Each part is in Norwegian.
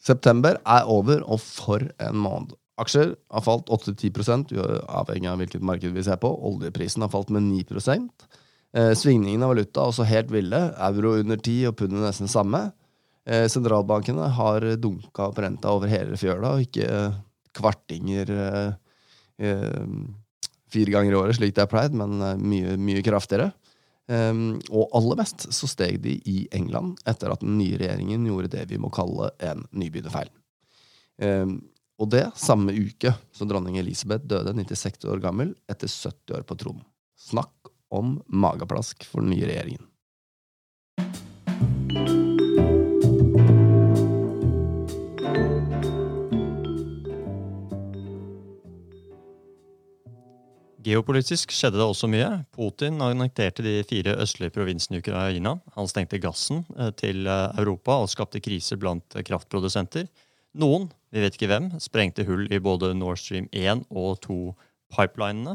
September er over, og for en måned. Aksjer har falt 8-10% avhengig av hvilket marked vi ser på. Oljeprisen har falt med 9 eh, Svingningen av valuta er også helt ville. Euro under 10 og pundet nesten samme. Eh, sentralbankene har dunka opp renta over hele fjøla, og ikke eh, kvartinger eh, eh, fire ganger i året, slik det er pleid, men mye, mye kraftigere. Um, og aller mest så steg de i England etter at den nye regjeringen gjorde det vi må kalle en nybegynnerfeil. Um, og det samme uke som dronning Elisabeth døde 96 år gammel etter 70 år på tronen. Snakk om mageplask for den nye regjeringen. Geopolitisk skjedde det også mye. Putin annekterte de fire østlige provinsene i Ukraina. Han stengte gassen eh, til eh, Europa og skapte kriser blant eh, kraftprodusenter. Noen, vi vet ikke hvem, sprengte hull i både Nord Stream 1 og 2-pipelinene.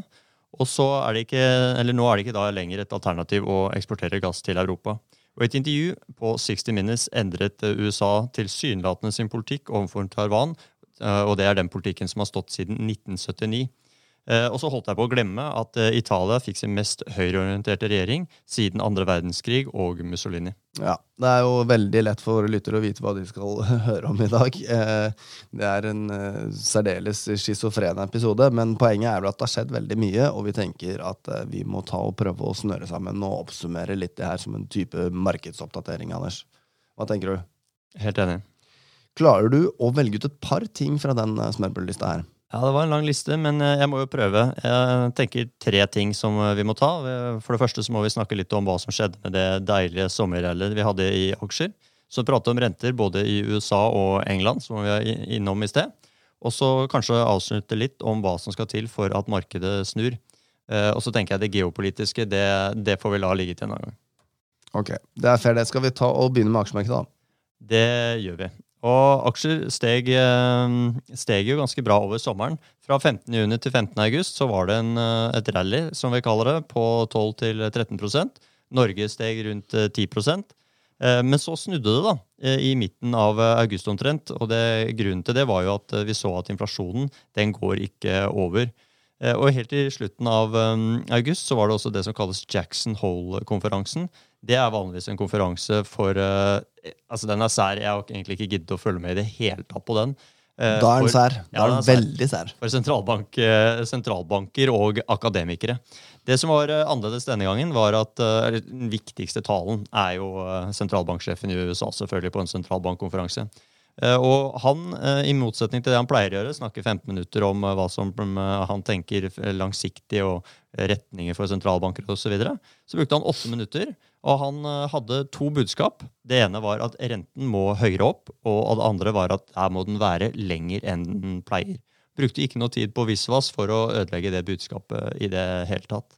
Og er ikke, nå er det ikke lenger et alternativ å eksportere gass til Europa. Og I et intervju på 60 Minutes endret USA tilsynelatende sin politikk overfor Tarwan, og det er den politikken som har stått siden 1979. Eh, og så holdt jeg på å glemme at eh, Italia fikk sin mest høyreorienterte regjering siden andre verdenskrig og Mussolini. Ja, Det er jo veldig lett for våre lyttere å vite hva de skal høre om i dag. Eh, det er en særdeles schizofren episode, men poenget er vel at det har skjedd veldig mye, og vi tenker at vi må ta og prøve å snøre sammen og oppsummere litt det her som en type markedsoppdatering, Anders. Hva tenker du? Helt enig. Klarer du å velge ut et par ting fra den smørbrødlista her? Ja, Det var en lang liste, men eh, jeg må jo prøve. Jeg tenker tre ting som eh, vi må ta. For det første så må vi snakke litt om hva som skjedde med det deilige sommerrallyet vi hadde i aksjer. Så prate om renter både i USA og England, som vi var innom i sted. Og så kanskje avslutte litt om hva som skal til for at markedet snur. Eh, og så tenker jeg det geopolitiske, det, det får vi la ligge til en annen gang. Ok, Det er fair, det. Skal vi ta og begynne med aksjemarkedet, da? Det gjør vi. Og aksjer steg, eh, steg, jo ganske bra over sommeren. Fra 15.6 til 15.8 så var det en, eh, et rally, som vi kaller det, på 12-13% Norge steg rundt 10 eh, Men så snudde det da, i midten av august omtrent. Og det, grunnen til det var jo at vi så at inflasjonen den går ikke over. Og helt i slutten av august så var det også det som kalles Jackson Hole-konferansen. Det er vanligvis en konferanse for uh, altså Den er sær. Jeg har egentlig ikke giddet å følge med i det hele tatt på den. Uh, da er den sær. Da ja, er den veldig sær. For sentralbank, uh, sentralbanker og akademikere. Det som var annerledes denne gangen, var at den viktigste talen er jo sentralbanksjefen i USA, selvfølgelig, på en sentralbankkonferanse. Og han, i motsetning til det han pleier å gjøre, snakker 15 minutter om hva som han tenker langsiktig og retninger for sentralbanker osv., så, videre. så brukte han åtte minutter og han eh, hadde to budskap. Det ene var at renten må høyere opp, og det andre var at her må den være lenger enn den pleier. Brukte ikke noe tid på visvas for å ødelegge det budskapet i det hele tatt.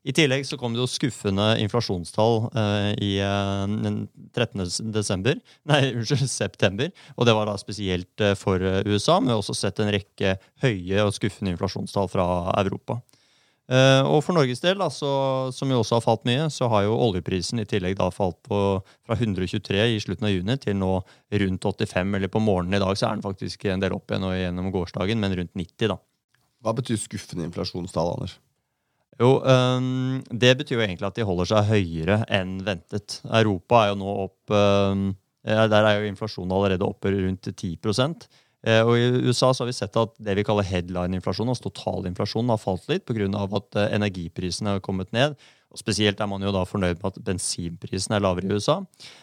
I tillegg så kom det jo skuffende inflasjonstall eh, i eh, 13. Desember, nei, unnskyld, september. Og det var da spesielt eh, for eh, USA, men vi har også sett en rekke høye og skuffende inflasjonstall fra Europa. Uh, og for Norges del, da, som jo også har falt mye, så har jo oljeprisen i tillegg da falt på, fra 123 i slutten av juni til nå rundt 85. Eller på morgenen i dag så er den faktisk en del opp igjen og gjennom gårsdagen, men rundt 90, da. Hva betyr skuffende inflasjonstall, Anders? Jo, um, Det betyr jo egentlig at de holder seg høyere enn ventet. Europa er jo nå opp um, Der er jo inflasjonen allerede oppe rundt 10 Eh, og I USA så har vi sett at det vi kaller headline-inflasjon, altså totalinflasjonen, har falt litt pga. at eh, energiprisene har kommet ned. Og Spesielt er man jo da fornøyd med at bensinprisen er lavere i USA.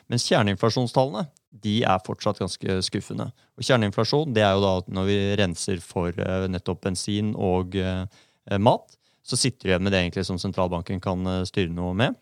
Mens kjerneinflasjonstallene de er fortsatt ganske skuffende. Og Kjerneinflasjon det er jo da når vi renser for nettopp bensin og mat. Så sitter vi igjen med det egentlig som sentralbanken kan styre noe med.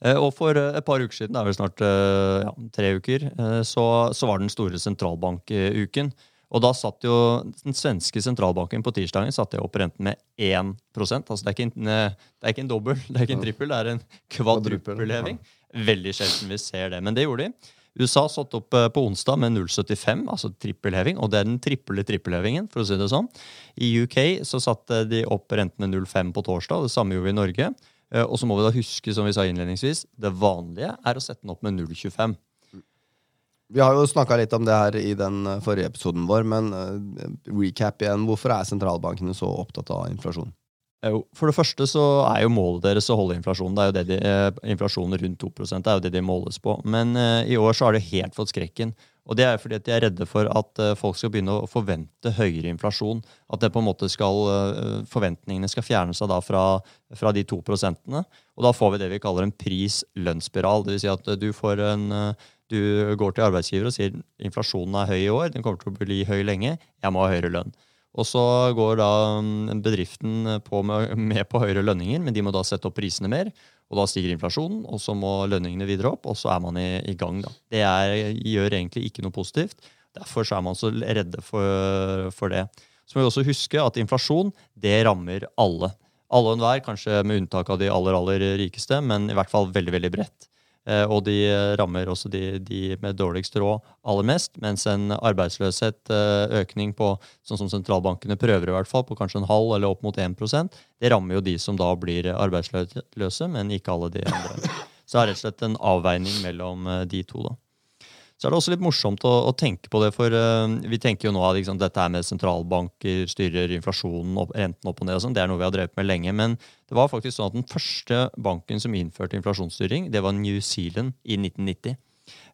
Eh, og for eh, et par uker siden, det er vel snart eh, ja, tre uker, så, så, var den store sentralbankuken. Og da satt jo den svenske sentralbanken på tirsdagen satt opp renten med 1% altså det er, en, det er ikke en dobbel, det er ikke en trippel, det er en kvadruppelheving. Veldig sjelden vi ser det, men det gjorde de. USA satte opp på onsdag med 0,75, altså trippelheving. Og det er den triple trippelhevingen, for å si det sånn. I UK så satte de opp renten med 0,5 på torsdag. Det samme gjorde vi i Norge. Eh, og så må vi da huske, som vi sa innledningsvis, det vanlige er å sette den opp med 0,25. Vi har jo snakka litt om det her i den eh, forrige episoden vår, men recap igjen. Hvorfor er sentralbankene så opptatt av inflasjon? Jo, for det første så er jo målet deres å holde inflasjonen. Det er jo det de, eh, inflasjonen rundt 2 det er jo det de måles på. Men eh, i år så har de helt fått skrekken. Og det er fordi at de er redde for at eh, folk skal begynne å forvente høyere inflasjon. At det på en måte skal, eh, forventningene skal fjerne seg da fra, fra de to prosentene. Og da får vi det vi kaller en pris-lønnsspiral. Vil si at du, får en, eh, du går til arbeidsgiver og sier inflasjonen er høy i år, den kommer til å bli høy lenge, jeg må ha høyere lønn. Og så går da mm, bedriften på med, med, på høyere lønninger, men de må da sette opp prisene mer. Og da stiger inflasjonen, og så må lønningene videre opp, og så er man i, i gang. da. Det er, gjør egentlig ikke noe positivt. Derfor er man så redde for, for det. Så må vi også huske at inflasjon det rammer alle. Alle og enhver, kanskje med unntak av de aller, aller rikeste, men i hvert fall veldig, veldig bredt. Eh, og de rammer også de, de, med dårligst råd aller mest, mens en arbeidsløshet, eh, økning på sånn som sentralbankene prøver i hvert fall, på kanskje en halv eller opp mot 1% det rammer jo de som da blir arbeidsløse, men ikke alle de andre. Så det er rett og slett en avveining mellom eh, de to. da. Så er det også litt morsomt å, å tenke på det, for uh, vi tenker jo nå at liksom, dette med sentralbanker styrer inflasjonen, opp, renten opp og ned og sånn, det er noe vi har drevet med lenge. Men det var faktisk sånn at den første banken som innførte inflasjonsstyring, det var New Zealand i 1990.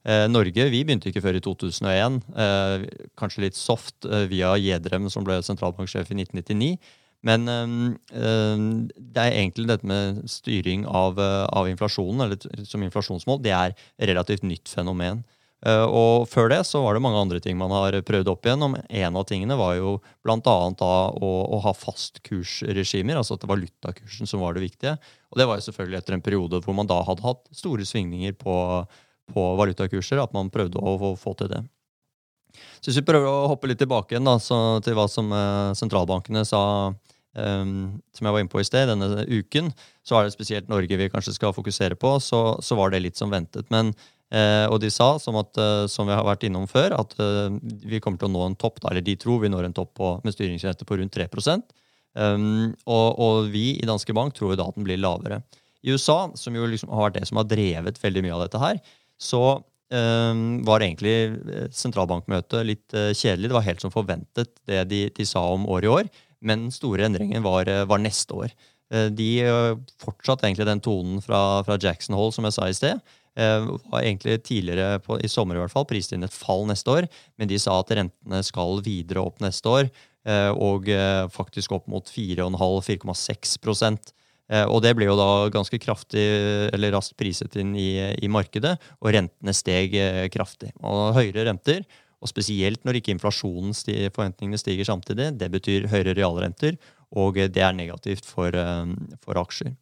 Eh, Norge vi begynte ikke før i 2001. Eh, kanskje litt soft eh, via Gjedrem, som ble sentralbanksjef i 1999. Men øh, det er egentlig dette med styring av, av inflasjonen, eller som inflasjonsmål, det er relativt nytt fenomen. Eh, og før det så var det mange andre ting man har prøvd opp igjennom. En av tingene var jo bl.a. å, å ha fastkursregimer, altså at det var valutakursen som var det viktige. Og det var jo selvfølgelig etter en periode hvor man da hadde hatt store svingninger på, på valutakurser, at man prøvde å, å få til det. Så hvis vi prøver å hoppe litt tilbake igjen da, til hva som eh, sentralbankene sa um, som jeg var inne på i sted, denne uken, så er det spesielt Norge vi kanskje skal fokusere på, så, så var det litt som ventet. Men Eh, og de sa, som, at, eh, som, vi har vært innom før, at eh, vi kommer til å nå en topp, da, eller de tror vi når en topp på, med styringsrente på rundt 3 um, og, og, vi i Danske Bank tror jo da at den blir lavere. I USA, som jo liksom har vært det som har drevet veldig mye av dette her, så um, var egentlig eh, sentralbankmøtet litt uh, kjedelig. Det var helt som forventet, det de, de sa om år i år. Men den store endringen var, var neste år. De fortsatte egentlig den tonen fra, fra Jackson Hole, som jeg sa i sted. Eh, var egentlig tidligere på, i sommer i hvert fall prist inn et fall neste år, men de sa at rentene skal videre opp neste år, eh, og eh, faktisk opp mot 4,5-4,6% og det ble jo da ganske kraftig, eller raskt priset inn i, i markedet, og rentene steg kraftig. Og høyere renter, og spesielt når ikke inflasjonen forventningene stiger samtidig, det betyr høyere realrenter, og det er negativt for, for aksjer.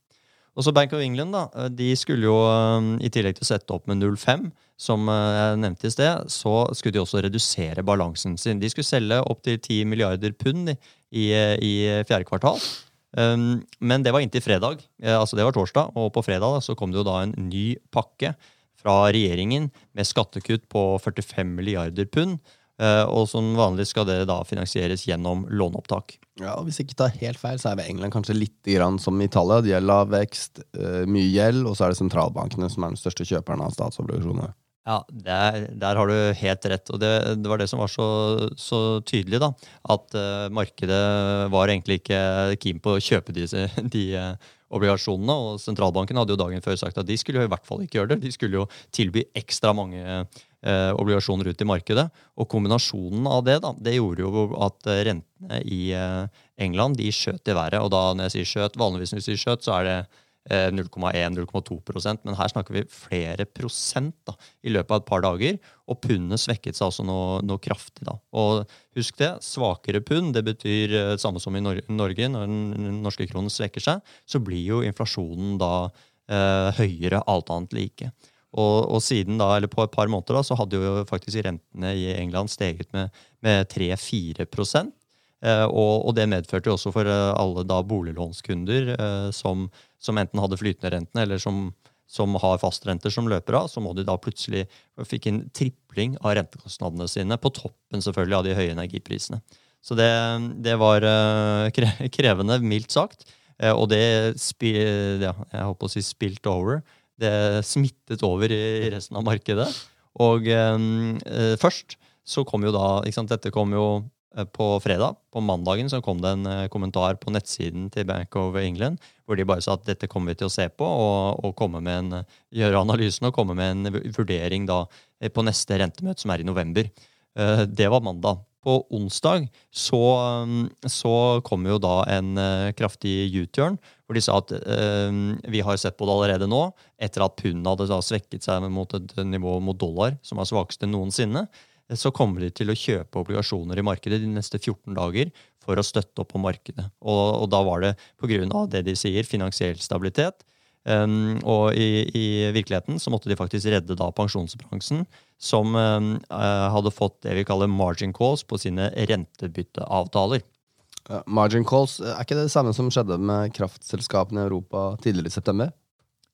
Og så Bank of England da, eh, de skulle jo, eh, i tillegg til å sette opp med 0,5, som eh, jeg nevnte i sted, så skulle de også redusere balansen sin. De skulle selge opptil 10 milliarder pund i, i, fjerde kvartal. Um, men det var inntil fredag, altså det var torsdag, og på fredag da, så kom det jo da en ny pakke fra regjeringen med skattekutt på 45 milliarder pund. Eh, og som vanlig skal det da finansieres gjennom låneopptak. Ja, og Hvis jeg ikke tar helt feil, så er vi England kanskje litt grann som Italia. De har lav vekst, eh, mye gjeld, og så er det sentralbankene som er den største kjøperen av statsobligasjoner. Ja, der, der, har du helt rett. Og det, det var det som var så, så tydelig, da. At uh, markedet var egentlig ikke keen på å kjøpe disse, de uh, obligasjonene. Og sentralbanken hadde jo dagen før sagt at de skulle jo i hvert fall ikke gjøre det. De skulle jo tilby ekstra mange eh, obligasjoner ut i markedet. Og kombinasjonen av det da, det gjorde jo at eh, rentene i eh, England de skjøt i været. Og da når jeg sier skjøt, vanligvis når vi sier skjøt, så er det 0,1-0,2 eh, men her snakker vi flere prosent da, i løpet av et par dager. Og pundet svekket seg altså noe, noe, kraftig. da. Og husk det, svakere pund det betyr det samme som i Norge. Når den norske kronen svekker seg, så blir jo inflasjonen da eh, høyere, alt annet like. Og, og, siden da, eller på et par måneder da, så hadde jo faktisk rentene i England steget med, med 3-4 eh, og, og, det medførte jo også for eh, alle da boliglånskunder eh, som, som, enten hadde flytende rentene, eller som, som har fastrenter som løper av, så må de da plutselig fikk en tripling av rentekostnadene sine, på toppen selvfølgelig av de høye energiprisene. Så det, det var uh, krevende, mildt sagt. Uh, og det ja, jeg håper å si spilt over det smittet over i resten av markedet. Og eh, først så kom jo da ikke sant, Dette kom jo eh, på fredag. På mandagen så kom det en eh, kommentar på nettsiden til Bank of England hvor de bare sa at dette kommer vi til å se på og, og en, gjøre analysen og komme med en vurdering da eh, på neste rentemøte, som er i november. Det var mandag. På onsdag så, så kom jo da en kraftig U-turn, hvor de sa at eh, vi har sett på det allerede nå, etter at pundet hadde da svekket seg mot et nivå mot dollar som var svakeste noensinne så kommer de til å kjøpe obligasjoner i markedet de neste 14 dager for å støtte opp på markedet. Og, og da var det pga. det de sier, finansiell stabilitet. Um, og i, i, virkeligheten så måtte de faktisk redde da pensjonsbransjen, som um, hadde fått det vi kaller margin calls på sine rentebytteavtaler. Margin calls, er ikke det samme som skjedde med kraftselskapene i Europa tidligere i september?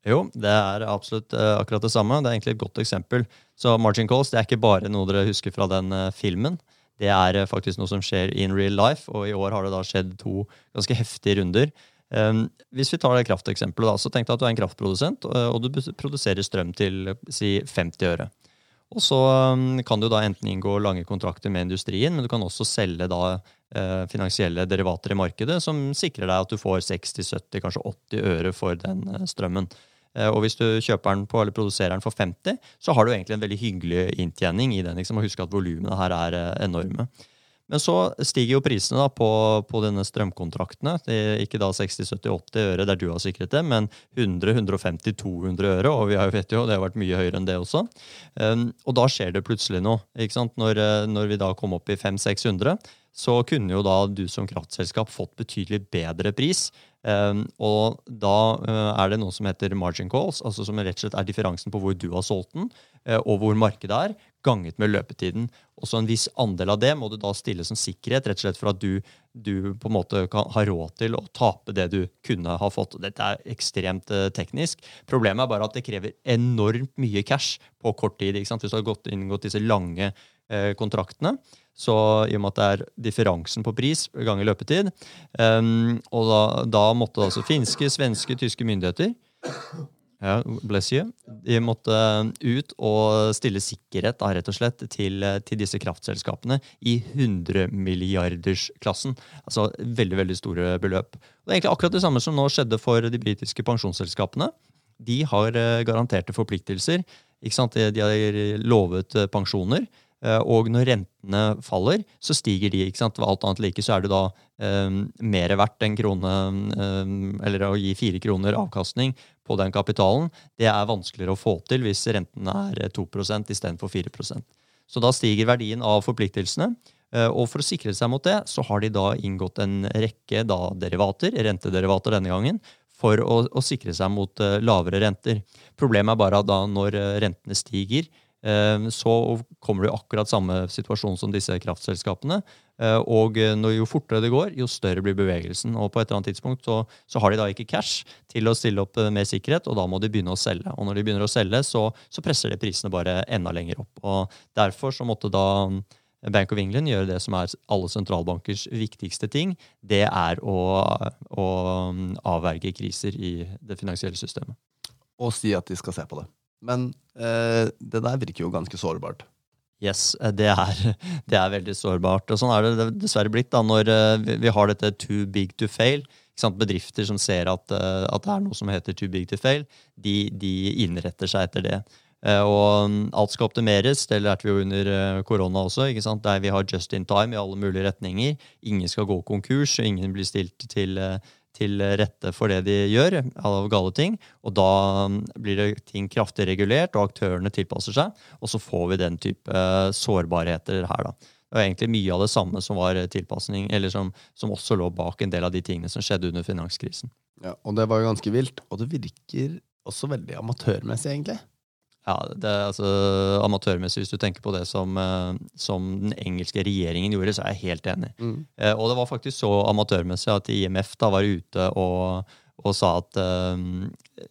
Jo, det er absolutt uh, akkurat det samme. Det er egentlig et godt eksempel. Så margin calls det er ikke bare noe dere husker fra den filmen. Det er faktisk noe som skjer in real life, og i år har det da skjedd to ganske heftige runder. Um, hvis vi tar det krafteksempelet, da, så tenk deg at du er en kraftprodusent, og du produserer strøm til si 50 øre. Og så um, kan du da enten inngå lange kontrakter med industrien, men du kan også selge da finansielle derivater i markedet som sikrer deg at du får 60-70, kanskje 80 øre for den strømmen. Eh, og hvis du kjøper den på, eller produserer den for 50, så har du egentlig en veldig hyggelig inntjening i den. Liksom, og husk at volumene her er eh, enorme. Men så stiger jo prisene på, på denne strømkontraktene. Ikke da 60-70-80 øre der du har sikret det, men 100-150-200 øre. Og vi vet jo, det har vært mye høyere enn det også. Um, og da skjer det plutselig noe. ikke? Når, eh, når vi da kom opp i 500-600, så kunne jo da du som kraftselskap fått betydelig bedre pris Um, og da uh, er det noe som heter margin calls, altså som rett og slett er differansen på hvor du har solgt den, og hvor markedet er, ganget med løpetiden. Og så en viss andel av det må du da stille som sikkerhet, rett og slett for at du, du på en måte kan ha råd til å tape det du kunne ha fått. Dette er ekstremt uh, teknisk. Problemet er bare at det krever enormt mye cash på kort tid. Hvis du har gått, inngått disse lange kontraktene. Så i og med at det er differansen på pris ganger løpetid um, Og da, da, måtte altså finske, svenske, tyske myndigheter ja, bless you. De måtte ut og stille sikkerhet da, rett og slett, til, til disse kraftselskapene i 100-milliardersklassen. Altså veldig veldig store beløp. Og det er egentlig akkurat det samme som nå skjedde for de britiske pensjonsselskapene. De har eh, garanterte forpliktelser. De har lovet eh, pensjoner. Eh, og når rentene faller, så stiger de. ikke sant? Alt annet like så er det da eh, mer verdt en krone, eh, eller å gi fire kroner avkastning på den kapitalen. Det er vanskeligere å få til hvis renten er 2% istedenfor 4% Så da stiger verdien av forpliktelsene. Og for å sikre seg mot det, så har de da inngått en rekke da, derivater, rentederivater denne gangen, for å, å sikre seg mot uh, lavere renter. Problemet er bare at da når rentene stiger, så kommer du i akkurat samme situasjon som disse kraftselskapene. Ehm, og eh, jo fortere det går, jo større blir bevegelsen. Og på et eller annet tidspunkt så, så har de da ikke cash til å stille opp eh, med sikkerhet, og da må de begynne å selge. Og når de begynner å selge, så, så presser det prisene bare enda lenger opp. Og derfor så måtte da Bank of England gjøre det som er alle sentralbankers viktigste ting. Det er å, å mm, avverge kriser i det finansielle systemet. Og si at de skal se på det. Men eh, det der virker jo ganske sårbart. Yes, eh, det er, det er, veldig sårbart. Og sånn er det dessverre blitt da, når eh, vi har dette too big to fail. Bedrifter som ser at, eh, at, det er noe som heter too big to fail, de, de innretter seg etter det. Og mm, alt skal optimeres. Det lærte vi jo under korona også. ikke sant? Der vi har just in time i alle mulige retninger. Ingen skal gå konkurs, og ingen blir stilt til til rette for det de gjør av gale ting. Og da um, blir det ting kraftig regulert, og aktørene tilpasser seg. Og så får vi den type uh, sårbarheter her, da. Det var egentlig mye av det samme som var tilpasning, eller som, som, også lå bak en del av de tingene som skjedde under finanskrisen. Ja, Og det var jo ganske vilt. Og det virker også veldig amatørmessig, egentlig. Ja, det er altså amatørmessig. Hvis du tenker på det som, eh, som den engelske regjeringen gjorde, så er jeg helt enig. Mm. Eh, og det var faktisk så amatørmessig at IMF da var ute og, og sa at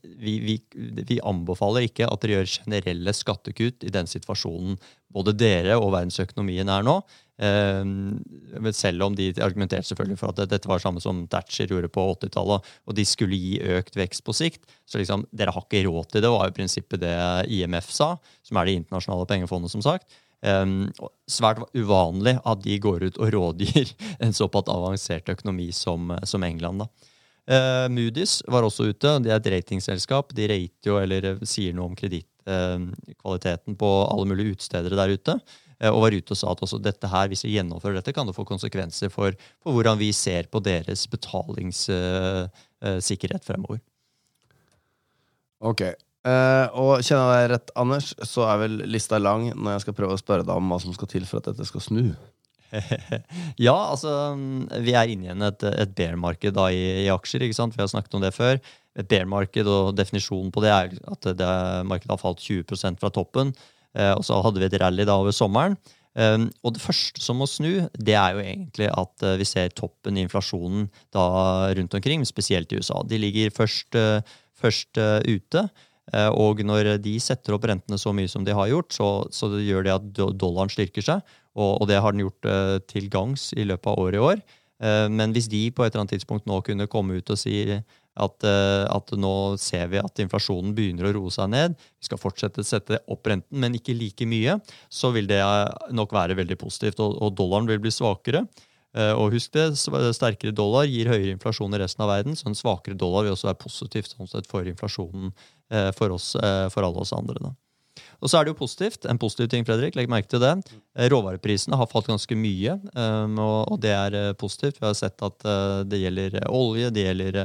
vi, vi, vi, anbefaler ikke at dere gjør generelle skattekutt i den situasjonen både dere og verdensøkonomien er nå. Uh, selv om de argumenterte selvfølgelig for at dette var det samme som Thatcher gjorde på 80-tallet, og de skulle gi økt vekst på sikt. Så liksom, dere har ikke råd til det, var i prinsippet det IMF sa, som er det internasjonale pengefondet, som sagt. Um, svært uvanlig at de går ut og rådgir en såpass avansert økonomi som, som England. da. Uh, Moody's var også ute. De er et ratingselskap. De rater jo, eller sier noe om kredittkvaliteten uh, på alle mulige utstedere der ute. Uh, og var ute og sa at også dette her, hvis vi gjennomfører dette, kan det få konsekvenser for, for hvordan vi ser på deres betalingssikkerhet fremover. Ok. Og kjenner jeg deg rett, Anders, så er vel lista lang når jeg skal prøve å spørre deg om hva som skal til for at dette skal snu. ja, altså Vi er inne i et, et bear-marked i, i, aksjer. ikke sant? Vi har snakket om det før. Et bear-marked og definisjonen på det er at det markedet har falt 20% fra toppen. Eh, og så hadde vi et rally da over sommeren. Eh, og det første som må snu, det er jo egentlig at eh, vi ser toppen i inflasjonen da rundt omkring, spesielt i USA. De ligger først, uh, først uh, ute. Og når de setter opp rentene så mye som de har gjort, så, så gjør det at dollaren styrker seg. Og, og det har den gjort til gangs i løpet av året i år. Men hvis de på et eller annet tidspunkt nå kunne komme ut og si at, eh, at, nå ser vi at inflasjonen begynner å roe seg ned. Vi skal fortsette å sette opp renten, men ikke like mye. Så vil det nok være veldig positivt, og, og dollaren vil bli svakere. Og husk det, sterkere dollar gir høyere inflasjon i resten av verden, så en svakere dollar vil også være positivt sånn sett for inflasjonen for, oss, for alle oss andre. Da. Og så er det jo positivt. En positiv ting, Fredrik, legg merke til det. Råvareprisene har falt ganske mye, og det er positivt. Vi har sett at det gjelder olje, det gjelder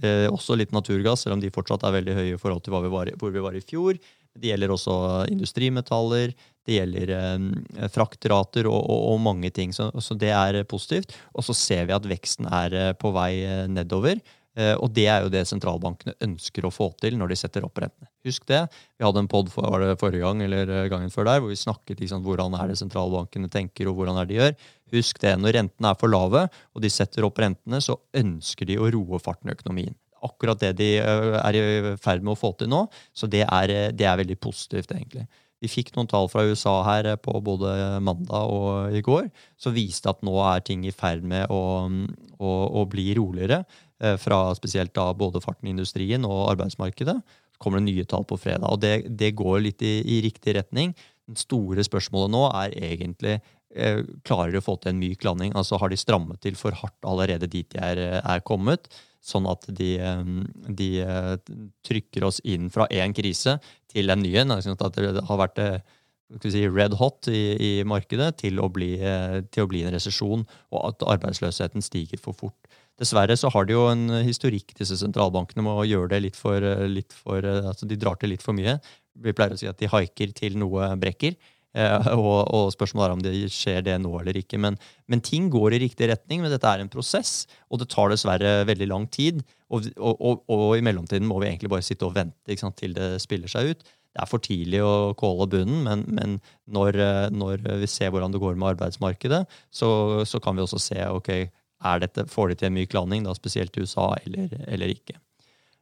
Eh, også litt naturgass, selv om de fortsatt er veldig høye i forhold til hvor vi var i fjor. Det gjelder også industrimetaller, det gjelder eh, fraktrater og, og, og, mange ting. Så, så, det er positivt. Og så ser vi at veksten er eh, på vei eh, nedover. Eh, og det er jo det sentralbankene ønsker å få til når de setter opp rentene. Husk det. Vi hadde en pod for, forrige gang eller gangen før der, hvor vi snakket liksom, hvordan er det sentralbankene tenker og hvordan er det de gjør. Husk det, når rentene er for lave og de setter opp rentene, så ønsker de å roe farten i økonomien. Akkurat det de øh, er i ferd med å få til nå. Så det er, det er veldig positivt, egentlig. Vi fikk noen tall fra USA her på både mandag og i går som viste at nå er ting i ferd med å, å, å bli roligere. Fra spesielt da både farten i industrien og arbeidsmarkedet. Så kommer det nye tall på fredag. og Det, det går litt i, i riktig retning. Det store spørsmålet nå er egentlig Eh, klarer de å få til en myk landing? Altså Har de strammet til for hardt allerede dit de er, eh, er kommet? Sånn at de, eh, de, trykker oss inn fra én krise til en ny en. Sånn at det har vært si, red hot i, i markedet til å, bli, til å bli en resesjon, og at arbeidsløsheten stiger for fort. Dessverre så har de jo en historikk, disse sentralbankene, med å gjøre det litt for, litt for altså De drar til litt for mye. Vi pleier å si at de haiker til noe brekker. Eh, og, og, spørsmålet er om det skjer det nå eller ikke. Men, men, ting går i riktig retning. Men dette er en prosess, og det tar dessverre veldig lang tid. Og, og, og i mellomtiden må vi egentlig bare sitte og vente sant, til det spiller seg ut. Det er for tidlig å kåle bunnen, men, men når, når, vi ser hvordan det går med arbeidsmarkedet, så, så kan vi også se ok, er dette, får de til en myk landing, da, spesielt i USA, eller, eller ikke.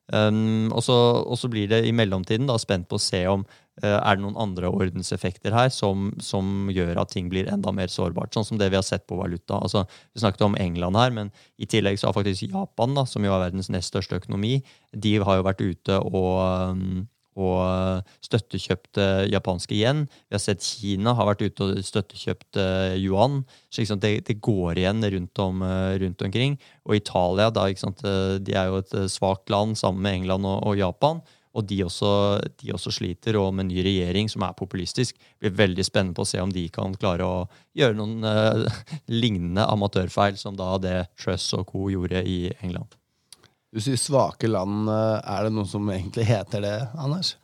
Um, og, så, blir det i mellomtiden da, spent på å se om uh, er det noen andre ordenseffekter her som, som, gjør at ting blir enda mer sårbart. Sånn som det vi har sett på valuta. Altså, vi snakket om England her, men i tillegg så har faktisk Japan, da, som jo er verdens nest største økonomi, de har jo vært ute og um, og eh, støttekjøpt japanske yen. Vi har sett Kina har vært ute og støttekjøpt yuan. Så det, det, går igjen rundt, om, eh, rundt, omkring. Og Italia da, sant, de er jo et svakt land sammen med England og, og Japan. Og de også, de også, sliter, og med ny regjering som er populistisk. Det blir veldig spennende på å se om de kan klare å gjøre noen uh, lignende amatørfeil som da det Truss og co. gjorde i England. Du sier svake land. Eh, er det noe som egentlig heter det, Anders?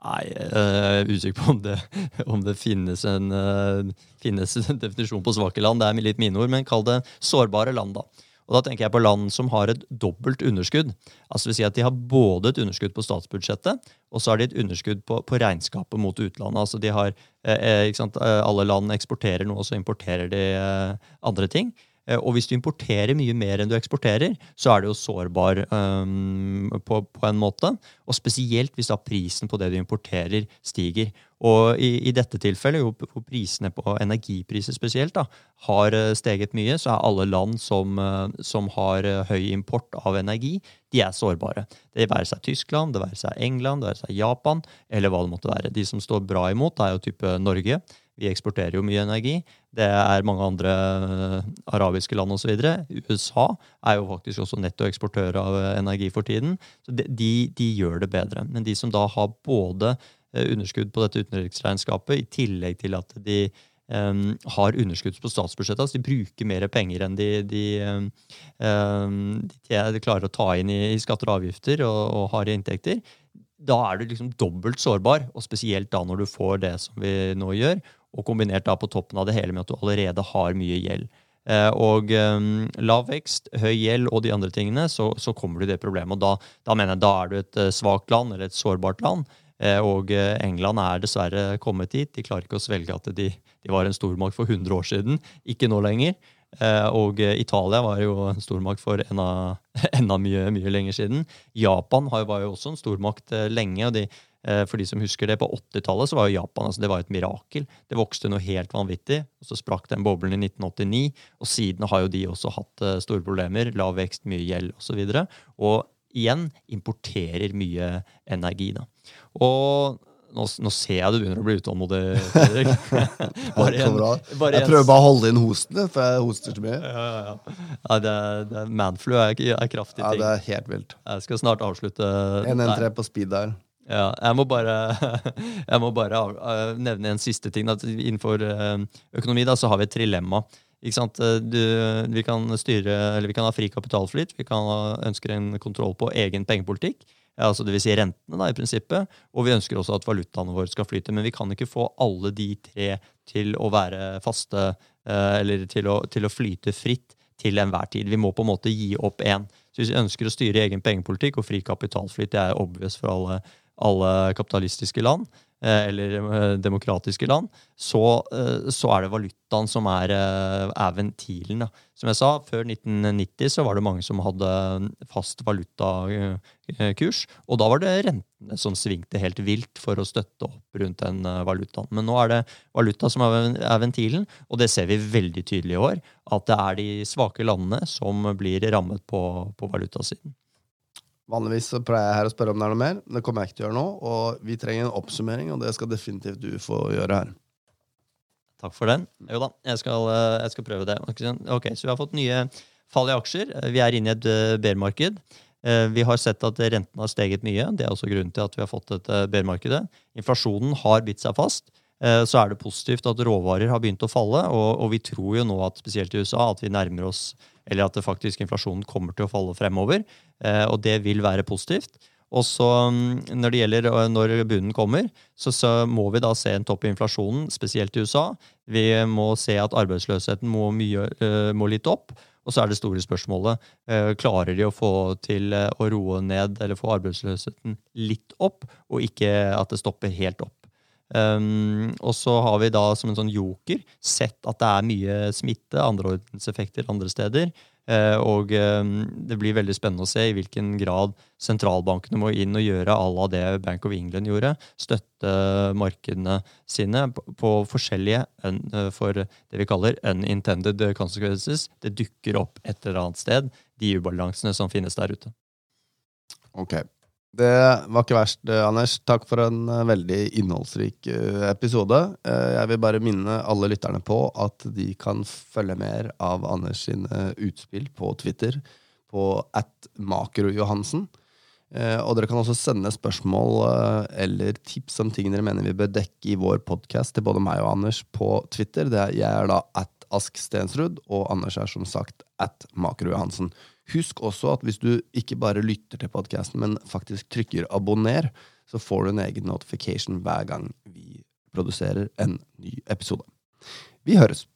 Nei, jeg er usikker på om det, om det finnes, en, uh, finnes, en, definisjon på svake land. Det er litt mine ord, men kall det sårbare land. da. Og Da tenker jeg på land som har et dobbelt underskudd. Altså vil si at De har både et underskudd på statsbudsjettet og så har de et underskudd på, på regnskapet mot utlandet. Altså de har, eh, eh Alle land eksporterer noe, og så importerer de eh, andre ting. Eh, og hvis du importerer mye mer enn du eksporterer, så er du jo sårbar um, på, på, en måte. Og spesielt hvis da prisen på det du importerer, stiger. Og i, i dette tilfellet, hvor prisene på energipriser spesielt da, har eh, steget mye, så er alle land som, eh, som har høy import av energi, de er sårbare. Det være seg Tyskland, det være seg England, det være seg Japan, eller hva det måtte være. De som står bra imot, er jo type Norge. Vi eksporterer jo mye energi. Det er mange andre eh, arabiske land osv. USA er jo faktisk også nettoeksportør av eh, energi for tiden. Så de, de, gjør det bedre. Men de som da har både eh, underskudd på dette utenriksregnskapet, i tillegg til at de um, har underskudd på statsbudsjettet, altså de bruker mer penger enn de, de, um, de klarer å ta inn i, i skatter og avgifter og, og har inntekter, da er du liksom dobbelt sårbar, og spesielt da når du får det som vi nå gjør, og kombinert da på toppen av det hele med at du allerede har mye gjeld. Eh, og um, lav vekst, høy gjeld og de andre tingene, så, så kommer du i det problemet. Og da, da, mener jeg da er du et uh, svakt land eller et sårbart land. Eh, og England er dessverre kommet dit. De klarer ikke å svelge at de, de var en stormakt for 100 år siden. Ikke nå lenger. Eh, og Italia var jo en stormakt for enda, enda mye, mye lenger siden. Japan var jo også en stormakt lenge. og de Eh, for de som husker det, På 80-tallet så var jo Japan altså det var et mirakel. Det vokste noe helt vanvittig. og Så sprakk den boblen i 1989. og Siden har jo de også hatt eh, store problemer. Lav vekst, mye gjeld osv. Og, så og igjen importerer mye energi. da. Og nå, nå, ser jeg du begynner å bli utålmodig, Fredrik. bare en, bare jeg prøver bare å holde inn hosten, for jeg hoster så mye. Ja, ja, ja. ja det, det, manflu er, er kraftig ting. Ja, det er helt vilt. Jeg skal snart avslutte. 1-1-3 på speed der. Ja, jeg må bare, jeg må bare uh, nevne en siste ting. At innenfor uh, økonomi da, så har vi et trilemma. Eh, du, vi, kan styre, vi kan ha fri kapitalflyt, vi kan ha, ønsker en kontroll på egen pengepolitikk. Ja, altså Dvs. Si rentene, da, i prinsippet. Og vi ønsker også at valutaene våre skal flyte. Men vi kan ikke få alle de tre til å være faste, eller til å, til å flyte fritt til enhver tid. Vi må på en måte gi opp én. Så hvis vi ønsker å styre egen pengepolitikk og fri kapitalflyt, det er obvious for alle alle kapitalistiske land, eh, eller eh, demokratiske land, så, eh, så, er det valutaen som er, er ventilen. Som jeg sa, før 1990 så var det mange som hadde fast valutakurs. Og da var det rentene som svingte helt vilt for å støtte opp rundt den valutaen. Men nå er det valuta som er, er ventilen, og det ser vi veldig tydelig i år. At det er de svake landene som blir rammet på, på valutasiden. Vanligvis så pleier jeg her å spørre om det er noe mer. men Det kommer jeg ikke til å gjøre nå. Og vi trenger en oppsummering, og det skal definitivt du få gjøre her. Takk for den. Jo da, jeg skal, eh, jeg skal prøve det. Ok, Så vi har fått nye fall i aksjer. Vi er inne i et eh, bear-marked. Eh, vi har sett at rentene har steget mye. Det er også grunnen til at vi har fått et bear-markedet. Inflasjonen har bitt seg fast. Så er det positivt at råvarer har begynt å falle, og, og vi tror jo nå at spesielt i USA at vi nærmer oss eller at faktisk inflasjonen kommer til å falle fremover. Eh, og det vil være positivt. Og så mm, Når det gjelder eh, når bunnen kommer, så, så, må vi da se en topp i inflasjonen, spesielt i USA. Vi må se at arbeidsløsheten må, mye, eh, må litt opp. Og så er det store spørsmålet klarer de å få til å roe ned eller få arbeidsløsheten litt opp, og ikke at det stopper helt opp. Um, og så har vi da som en sånn joker sett at det er mye smitte, andreordenseffekter andre steder. Uh, og um, det blir veldig spennende å se i hvilken grad sentralbankene må inn og gjøre à la det Bank of England gjorde. Støtte markedene sine på, på forskjellige un, uh, for det vi kaller unintended consequences. Det dukker opp et eller annet sted, de ubalansene som finnes der ute. Ok, det var ikke verst, eh, Anders. Takk for en eh, veldig innholdsrik eh, episode. Jeg vil bare minne alle lytterne på at de kan følge mer av Anders sine utspill på Twitter på at makrojohansen. Og dere kan også sende spørsmål eller tips om ting dere mener vi bør dekke i vår podkast til både meg og Anders på Twitter. Er, jeg er da at Ask Stensrud, og Anders er som sagt at makrojohansen. Husk også at hvis du ikke bare lytter til podkasten, men faktisk trykker abonner, så får du en egen notification hver gang vi produserer en ny episode. Vi høres!